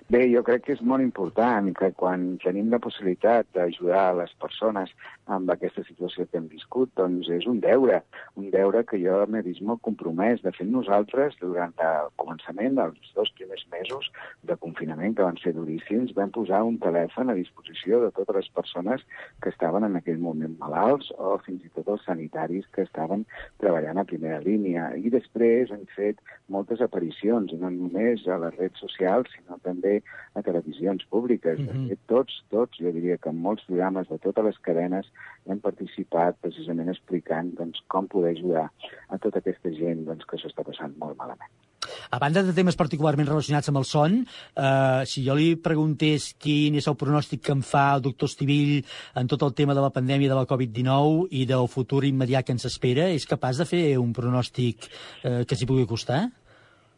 Bé, jo crec que és molt important que quan tenim la possibilitat d'ajudar les persones amb aquesta situació que hem viscut, doncs és un deure, un deure que jo m'he vist molt compromès. De fet, nosaltres, durant el començament dels dos primers mesos de confinament, que van ser duríssims, vam posar un telèfon a disposició de totes les persones que estaven en aquell moment malalts o fins i tot els sanitaris que estaven treballant a primera línia. I després hem fet moltes aparicions, no només a les redes socials, sinó també a televisions públiques. Mm -hmm. Tots, tots, jo diria que en molts programes de totes les cadenes hem participat precisament explicant doncs, com poder ajudar a tota aquesta gent doncs, que s'està passant molt malament. A banda de temes particularment relacionats amb el son, eh, si jo li preguntés quin és el pronòstic que em fa el doctor Estivill en tot el tema de la pandèmia de la Covid-19 i del futur immediat que ens espera, és capaç de fer un pronòstic eh, que s'hi pugui costar?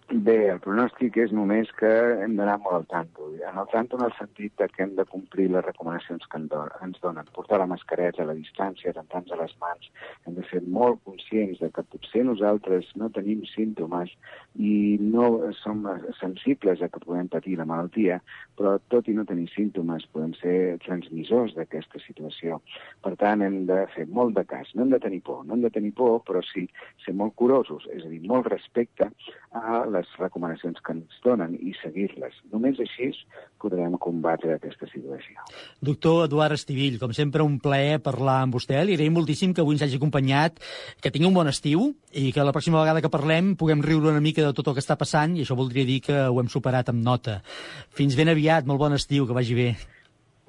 Bé, el pronòstic és només que hem d'anar molt al tanto. En el tanto en el sentit de que hem de complir les recomanacions que ens donen. Portar la mascareta, la distància, rentar-nos a les mans. Hem de ser molt conscients de que potser nosaltres no tenim símptomes i no som sensibles a que podem patir la malaltia, però tot i no tenir símptomes podem ser transmissors d'aquesta situació. Per tant, hem de fer molt de cas. No hem de tenir por, no hem de tenir por, però sí ser molt curosos, és a dir, molt respecte a la les recomanacions que ens donen i seguir-les. Només així podrem combatre aquesta situació. Doctor Eduard Estivill, com sempre un plaer parlar amb vostè. Li agraïm moltíssim que avui ens hagi acompanyat, que tingui un bon estiu i que la pròxima vegada que parlem puguem riure una mica de tot el que està passant i això voldria dir que ho hem superat amb nota. Fins ben aviat, molt bon estiu, que vagi bé.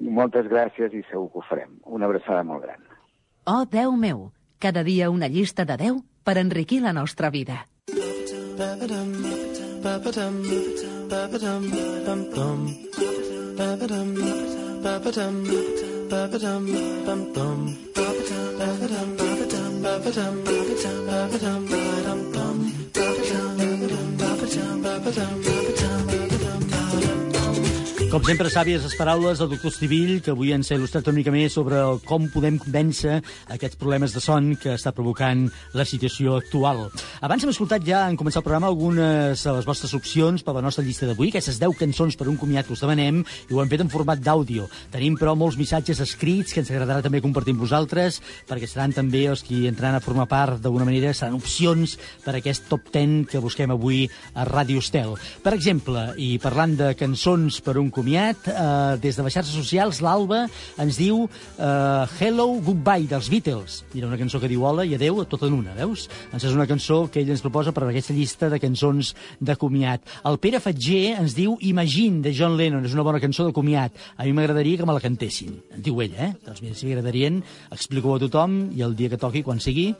Moltes gràcies i segur que ho farem. Una abraçada molt gran. Oh, Déu meu, cada dia una llista de Déu per enriquir la nostra vida. Babadum, babadum, babadum, bum bum. Babadum, babadum, babadum, bum bum. Babadum, babadum, babadum, babadum, babadum, bum bum. Babadum, babadum, babadum, babadum. Com sempre, sàvies les paraules del doctor Estivill, que avui ens ha il·lustrat una mica més sobre com podem convèncer aquests problemes de son que està provocant la situació actual. Abans hem escoltat ja, en començar el programa, algunes de les vostres opcions per la nostra llista d'avui, aquestes 10 cançons per un comiat que us demanem, i ho hem fet en format d'àudio. Tenim, però, molts missatges escrits que ens agradarà també compartir amb vosaltres, perquè seran també els que entraran a formar part, d'alguna manera, seran opcions per a aquest top 10 que busquem avui a Ràdio Estel. Per exemple, i parlant de cançons per un comiat, eh, des de les xarxes socials, l'Alba ens diu eh, Hello, Goodbye, dels Beatles. Mira, una cançó que diu hola i adeu, tot en una, veus? Doncs és una cançó que ell ens proposa per aquesta llista de cançons de comiat. El Pere Fatger ens diu Imagine, de John Lennon, és una bona cançó de comiat. A mi m'agradaria que me la cantessin. En diu ell, eh? Doncs mira, si m'agradarien, explico-ho a tothom i el dia que toqui, quan sigui,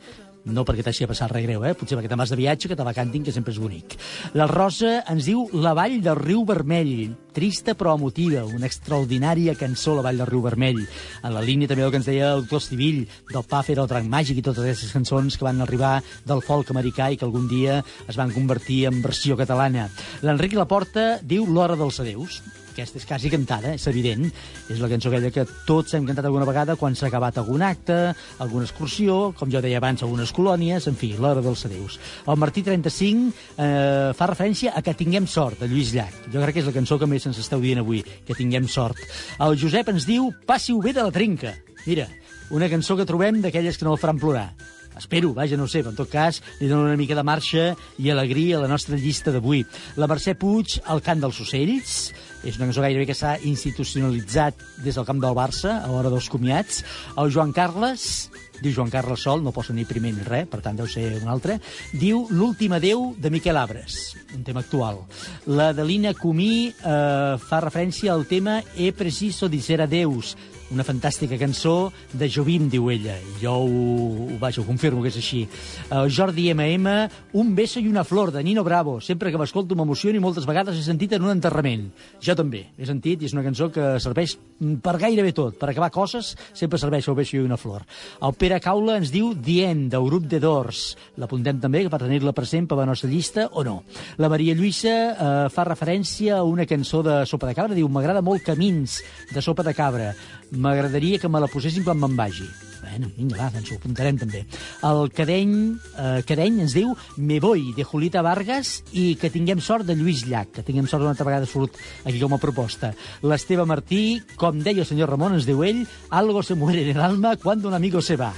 no perquè t'hagi de passar res greu, eh? potser perquè te'n vas de viatge, que te la cantin, que sempre és bonic. La Rosa ens diu La vall del riu vermell, trista però emotiva, una extraordinària cançó, La vall del riu vermell. En la línia també del que ens deia el doctor Estivill, del Puffer, el Drac Màgic i totes aquestes cançons que van arribar del folk americà i que algun dia es van convertir en versió catalana. L'Enric Laporta diu L'hora dels adeus, aquesta és quasi cantada, és evident. És la cançó aquella que tots hem cantat alguna vegada quan s'ha acabat algun acte, alguna excursió, com jo deia abans, algunes colònies, en fi, l'hora dels adeus. El Martí 35 eh, fa referència a Que tinguem sort, de Lluís Llach. Jo crec que és la cançó que més ens esteu dient avui, Que tinguem sort. El Josep ens diu Passi-ho bé de la trinca. Mira, una cançó que trobem d'aquelles que no el faran plorar. Espero, vaja, no ho sé, però en tot cas li dono una mica de marxa i alegria a la nostra llista d'avui. La Mercè Puig, El cant dels ocells, és una cançó gairebé que s'ha institucionalitzat des del camp del Barça a l'hora dels comiats. El Joan Carles, diu Joan Carles Sol, no posa ni primer ni res, per tant deu ser un altre, diu L'últim adeu de Miquel Abres, un tema actual. La Delina Comí eh, fa referència al tema He preciso dicer adeus, una fantàstica cançó de Jovim, diu ella. Jo ho, ho, vaja, ho confirmo que és així. Uh, Jordi M.M., Un beso i una flor, de Nino Bravo. Sempre que m'escolto m'emociono i moltes vegades he sentit en un enterrament. Jo també he sentit i és una cançó que serveix per gairebé tot. Per acabar coses sempre serveix Un beso i una flor. El Pere Caula ens diu Dient, del grup de Dors. L'apuntem també per tenir-la present per la nostra llista o no. La Maria Lluïsa uh, fa referència a una cançó de Sopa de Cabra. Diu, m'agrada molt Camins, de Sopa de Cabra m'agradaria que me la posessin quan me'n vagi. Bueno, vinga, va, doncs ho apuntarem també. El Cadeny, eh, Cadeny ens diu Me voy, de Julita Vargas, i que tinguem sort de Lluís Llach, que tinguem sort una altra vegada surt aquí com a proposta. L'Esteve Martí, com deia el senyor Ramon, ens diu ell, algo se muere en el alma cuando un amigo se va.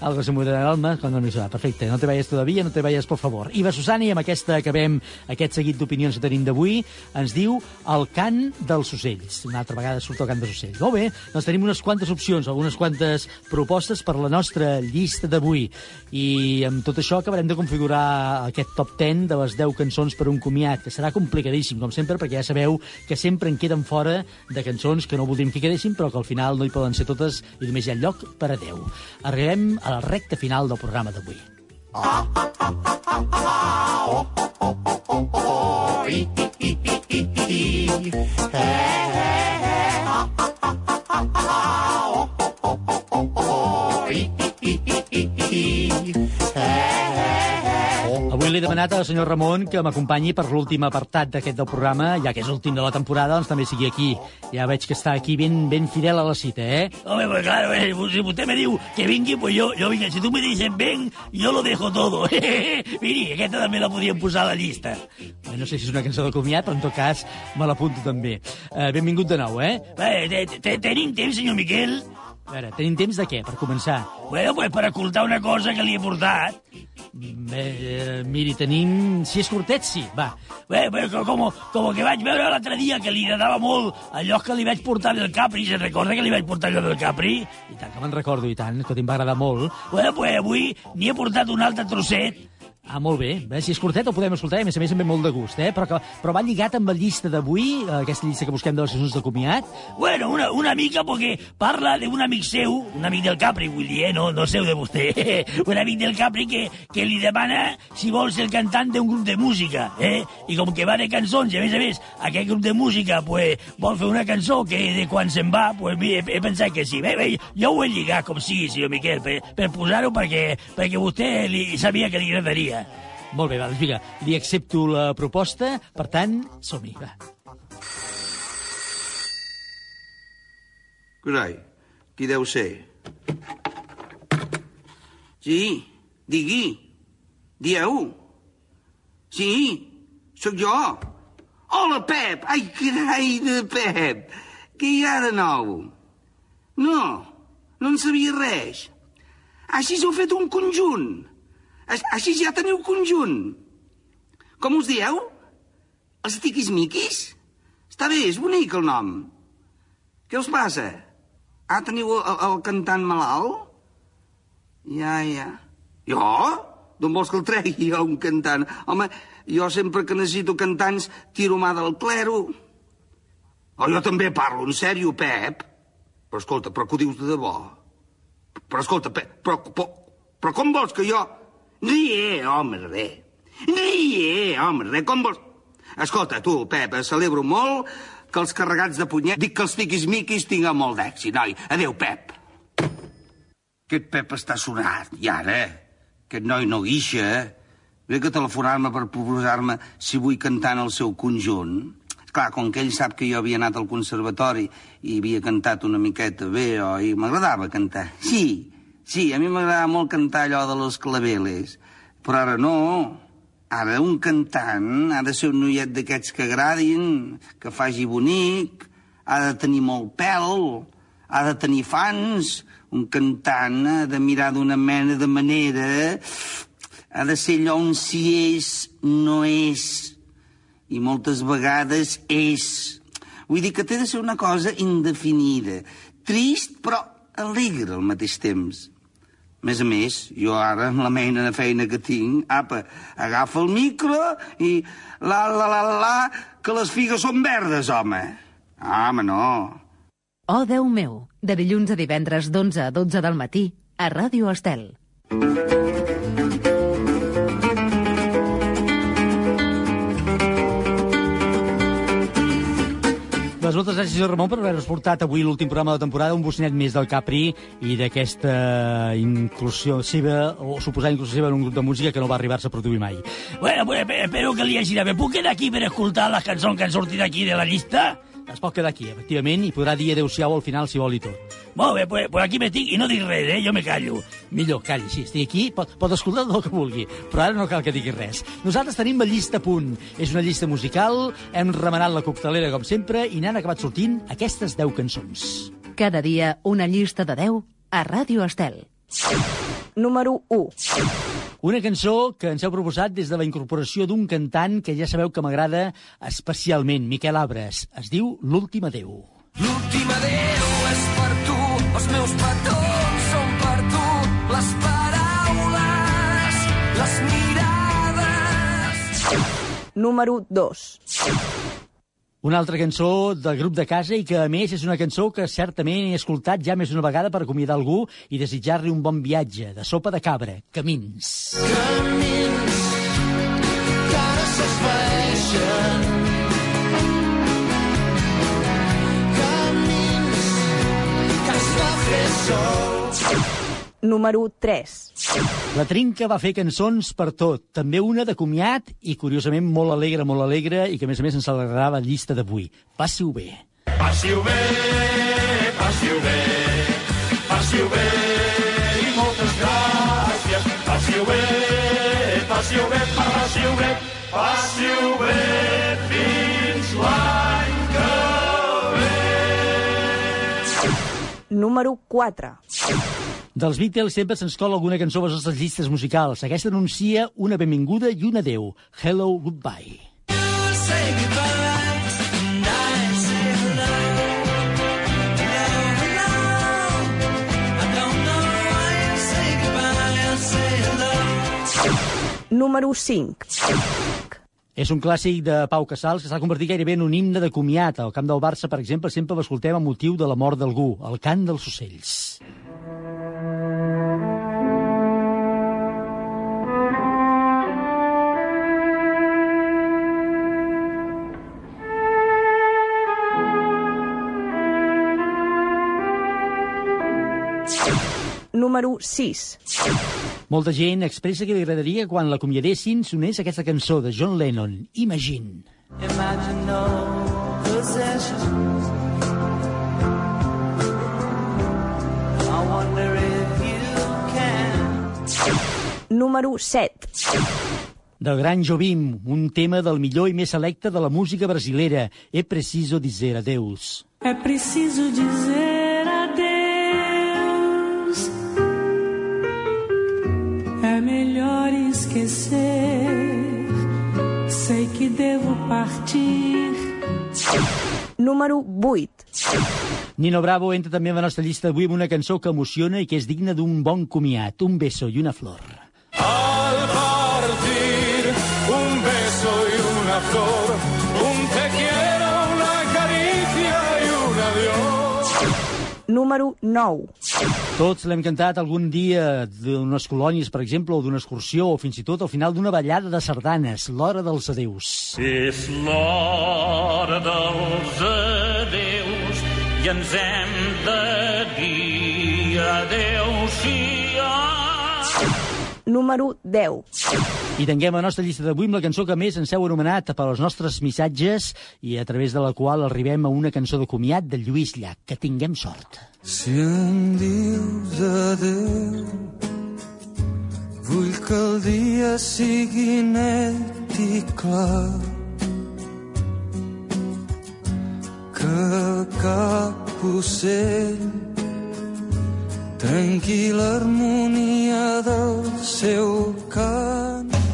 Algo se en el alma se va. Perfecte, no te vayas todavía, no te vayas, por favor. Iva Susana, i amb aquesta acabem aquest seguit d'opinions que tenim d'avui, ens diu el cant dels ocells. Una altra vegada surt el cant dels ocells. Molt bé, doncs tenim unes quantes opcions, algunes quantes propostes per la nostra llista d'avui. I amb tot això acabarem de configurar aquest top 10 de les 10 cançons per un comiat, que serà complicadíssim, com sempre, perquè ja sabeu que sempre en queden fora de cançons que no voldríem que quedessin, però que al final no hi poden ser totes i només hi ha lloc per a 10. Arribem a la recta final del programa d'avui. Avui li he demanat al senyor Ramon que m'acompanyi per l'últim apartat d'aquest del programa, ja que és l'últim de la temporada, doncs també sigui aquí. Ja veig que està aquí ben, ben fidel a la cita, eh? Hombre, pues claro, eh, si usted me diu que vingui, pues yo, yo vinga. Si tu me dices ven, yo lo dejo todo. Miri, aquesta també la podíem posar a la llista. No sé si és una cançó de comiat, però en tot cas me l'apunto també. Eh, benvingut de nou, eh? Te- tenim temps, senyor Miquel? A veure, tenim temps de què, per començar? Bueno, pues per ocultar una cosa que li he portat. Bé, eh, miri, tenim... Si és curtet, sí, va. Bé, bé, co- com, com que vaig veure l'altre dia que li agradava molt allò que li vaig portar del Capri, se'n recorda que li vaig portar allò del Capri? I tant que me'n recordo, i tant, que em va agradar molt. Bueno, pues avui n'hi he portat un altre trosset Ah, molt bé. bé. Si és curtet, el podem escoltar, i a més a més em ve molt de gust, eh? Però, que, però va lligat amb la llista d'avui, eh, aquesta llista que busquem de les cançons de comiat. Bueno, una, una mica porque parla de un amic seu, un amic del Capri, vull dir, eh? no, no seu de vostè, un amic del Capri que, que li demana si vol ser el cantant d'un grup de música, eh? I com que va de cançons, i a més a més, aquest grup de música pues, vol fer una cançó que de quan se'n va, pues, he, he pensat que sí. Bé, bé, jo ho he lligat com sigui, senyor Miquel, per, per posar-ho perquè, perquè vostè li, sabia que li agradaria. Molt bé, va, doncs vinga, li accepto la proposta, per tant, som-hi, va. Carai, qui deu ser? Sí, digui. Dieu. Sí, sóc jo. Hola, Pep! Ai, carai de Pep! Què hi ha de nou? No, no en sabia res. Així heu fet un conjunt. Aix- Així ja teniu conjunt. Com us dieu? Els tiquis-miquis? Està bé, és bonic el nom. Què us passa? Ah, teniu el, el cantant malalt? Ja, ja. Jo? D'on vols que el tregui, jo, un cantant? Home, jo sempre que necessito cantants tiro mà del clero. Oh, jo també parlo, en sèrio, Pep. Però escolta, però que ho dius de debò? Però escolta, Pep, però, però, però com vols que jo... Rie, home, re. Rie, home, re, com vols... Escolta, tu, Pep, celebro molt que els carregats de punyet... Dic que els tiquis-miquis tinguen molt d'èxit, noi. Adéu, Pep. Aquest Pep està sonat, i ara, aquest noi no guixa, ve que telefonar-me per proposar-me si vull cantar en el seu conjunt. Clar, com que ell sap que jo havia anat al conservatori i havia cantat una miqueta bé, o i m'agradava cantar. Sí, sí, a mi m'agradava molt cantar allò de los claveles, però ara no. Ara un cantant ha de ser un noiet d'aquests que agradin, que faci bonic, ha de tenir molt pèl, ha de tenir fans, un cantant ha de mirar d'una mena de manera, ha de ser allò on si és, no és, i moltes vegades és. Vull dir que té de ser una cosa indefinida, trist però alegre al mateix temps. A més a més, jo ara, amb la mena de feina que tinc, apa, agafa el micro i la, la, la, la, que les figues són verdes, home. Ah, home, no. Oh, Déu meu, de dilluns a divendres d'11 a 12 del matí, a Ràdio Estel. Doncs moltes gràcies, senyor Ramon, per haver-nos portat avui l'últim programa de la temporada, un bocinet més del Capri i d'aquesta inclusió seva, o suposada inclusió seva en un grup de música que no va arribar-se a produir mai. Bueno, pues espe- espero que li hagi de bé. Puc quedar aquí per escoltar les cançons que han sortit aquí de la llista? Es pot quedar aquí, efectivament, i podrà dir adeu-siau al final si vol i tot. Molt bé, pues, pues aquí m'estic i no dic res, eh? Jo me callo. Millor, calli, sí, estic aquí, pot, pot escoltar tot el que vulgui, però ara no cal que digui res. Nosaltres tenim la llista a punt. És una llista musical, hem remenat la coctelera com sempre i n'han acabat sortint aquestes 10 cançons. Cada dia una llista de 10 a Ràdio Estel. Número 1. Una cançó que ens heu proposat des de la incorporació d'un cantant que ja sabeu que m'agrada especialment, Miquel Abres. Es diu L'últim adeu. L'últim adeu és per tu, els meus petons són per tu, les paraules, les mirades... Número 2. Una altra cançó del grup de casa i que, a més, és una cançó que certament he escoltat ja més d'una vegada per acomiadar algú i desitjar-li un bon viatge. De sopa de cabra, Camins. Camins que ara s'esvaeixen Camins que es va fer sol Número 3. La Trinca va fer cançons per tot, també una de comiat i, curiosament, molt alegre, molt alegre, i que, a més a més, ens alegrarà la llista d'avui. Passi-ho bé. Passi-ho bé, passi-ho bé, passi-ho bé i moltes gràcies. Passi-ho bé, passi-ho bé, passi-ho bé, passi-ho bé fins l'any que ve. Número 4. Dels Beatles sempre se'ns cola alguna cançó a les nostres llistes musicals. Aquesta anuncia una benvinguda i un adeu. Hello, goodbye. Say goodbye. Número 5. És un clàssic de Pau Casals que s'ha convertit gairebé en un himne de comiat. Al camp del Barça, per exemple, sempre l'escoltem a motiu de la mort d'algú, el cant dels ocells. Número 6. Molta gent expressa que li agradaria quan l'acomiadessin sonés aquesta cançó de John Lennon, Imagine. Imagine no possessions. I wonder if you can. Número 7. Del gran Jobim, un tema del millor i més selecte de la música brasilera. É preciso dizer adeus. É preciso dizer melhor esquecer. Sei que devo partir. Número 8. Nino Bravo entra també a la nostra llista d'avui amb una cançó que emociona i que és digna d'un bon comiat, un beso i una flor. Número 9. Tots l'hem cantat algun dia d'unes colònies, per exemple, o d'una excursió, o fins i tot al final d'una ballada de sardanes, l'hora dels adeus. És l'hora dels adeus i ens hem de Número 10. I tanquem la nostra llista d'avui amb la cançó que més ens heu anomenat per als nostres missatges i a través de la qual arribem a una cançó de comiat de Lluís Llach. Que tinguem sort. Si em dius adéu, vull que el dia sigui net i clar. Que cap ocell trenqui l'harmonia del seu cant.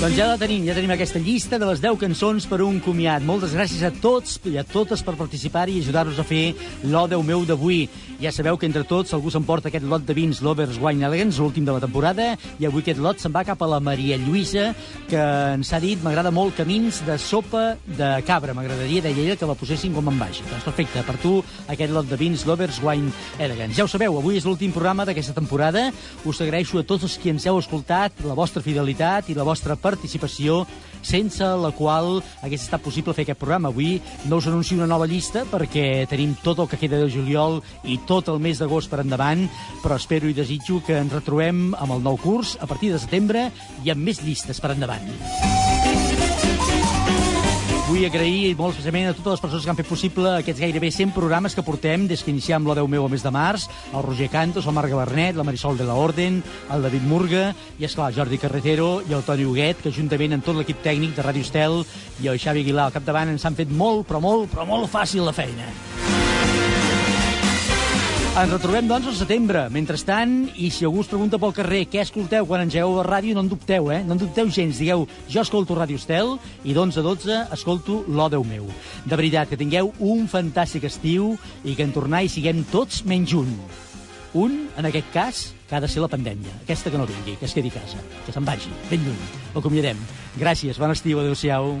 Doncs ja la tenim, ja tenim aquesta llista de les 10 cançons per un comiat. Moltes gràcies a tots i a totes per participar-hi i ajudar-nos a fer l'Odeu meu d'avui. Ja sabeu que entre tots algú s'emporta aquest lot de vins Lovers Wine Elegance, l'últim de la temporada, i avui aquest lot se'n va cap a la Maria Lluïsa, que ens ha dit m'agrada molt camins de sopa de cabra. M'agradaria, deia ella, que la posessin com en baix. Doncs perfecte, per tu aquest lot de vins Lovers Wine Elegance. Ja ho sabeu, avui és l'últim programa d'aquesta temporada. Us agraeixo a tots els que ens heu escoltat la vostra fidelitat i la vostra participació sense la qual hagués estat possible fer aquest programa. Avui no us anuncio una nova llista perquè tenim tot el que queda de juliol i tot el mes d'agost per endavant, però espero i desitjo que ens retrobem amb el nou curs a partir de setembre i amb més llistes per endavant. Vull agrair molt especialment a totes les persones que han fet possible aquests gairebé 100 programes que portem des que iniciem l'Odeu meu al mes de març, el Roger Cantos, el Marc Bernet, la Marisol de la Orden, el David Murga i, és clar Jordi Carretero i el Toni Huguet, que juntament amb tot l'equip tècnic de Ràdio Estel i el Xavi Aguilar al capdavant ens han fet molt, però molt, però molt fàcil la feina. Ens retrobem, doncs, al setembre. Mentrestant, i si algú us pregunta pel carrer què escolteu quan engegeu la ràdio, no en dubteu, eh? No en dubteu gens. Digueu, jo escolto Ràdio Estel i d'11 a 12 escolto l'Odeu meu. De veritat, que tingueu un fantàstic estiu i que en tornar hi siguem tots menys un. Un, en aquest cas, que ha de ser la pandèmia. Aquesta que no vingui, que es quedi a casa, que se'n vagi, ben lluny. L'acomiadem. Gràcies, bon estiu, adeu-siau.